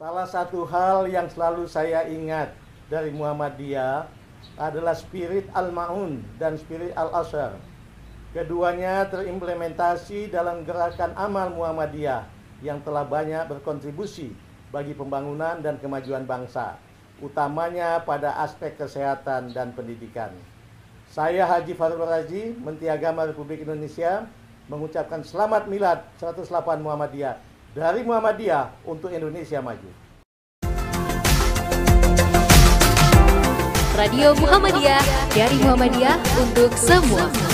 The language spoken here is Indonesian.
Salah satu hal yang selalu saya ingat dari Muhammadiyah adalah spirit Al-Ma'un dan spirit Al-Asar. Keduanya terimplementasi dalam gerakan amal Muhammadiyah yang telah banyak berkontribusi bagi pembangunan dan kemajuan bangsa, utamanya pada aspek kesehatan dan pendidikan. Saya Haji Farul Razi, Menteri Agama Republik Indonesia, mengucapkan selamat milad 108 Muhammadiyah dari Muhammadiyah untuk Indonesia Maju. Radio Muhammadiyah dari Muhammadiyah untuk semua.